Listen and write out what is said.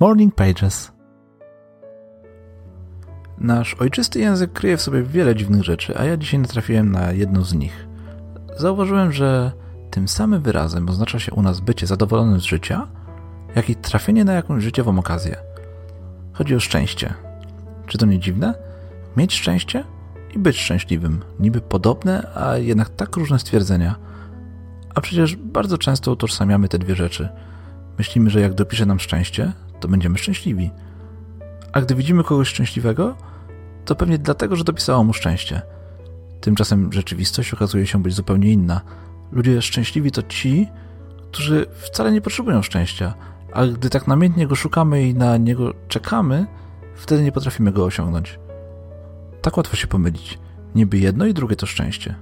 Morning Pages. Nasz ojczysty język kryje w sobie wiele dziwnych rzeczy, a ja dzisiaj natrafiłem na jedną z nich. Zauważyłem, że tym samym wyrazem oznacza się u nas bycie zadowolonym z życia, jak i trafienie na jakąś życiową okazję. Chodzi o szczęście. Czy to nie dziwne? Mieć szczęście i być szczęśliwym. Niby podobne, a jednak tak różne stwierdzenia. A przecież bardzo często utożsamiamy te dwie rzeczy. Myślimy, że jak dopisze nam szczęście, to będziemy szczęśliwi. A gdy widzimy kogoś szczęśliwego, to pewnie dlatego, że dopisało mu szczęście. Tymczasem rzeczywistość okazuje się być zupełnie inna. Ludzie szczęśliwi to ci, którzy wcale nie potrzebują szczęścia, a gdy tak namiętnie go szukamy i na niego czekamy, wtedy nie potrafimy go osiągnąć. Tak łatwo się pomylić. Niby jedno i drugie to szczęście.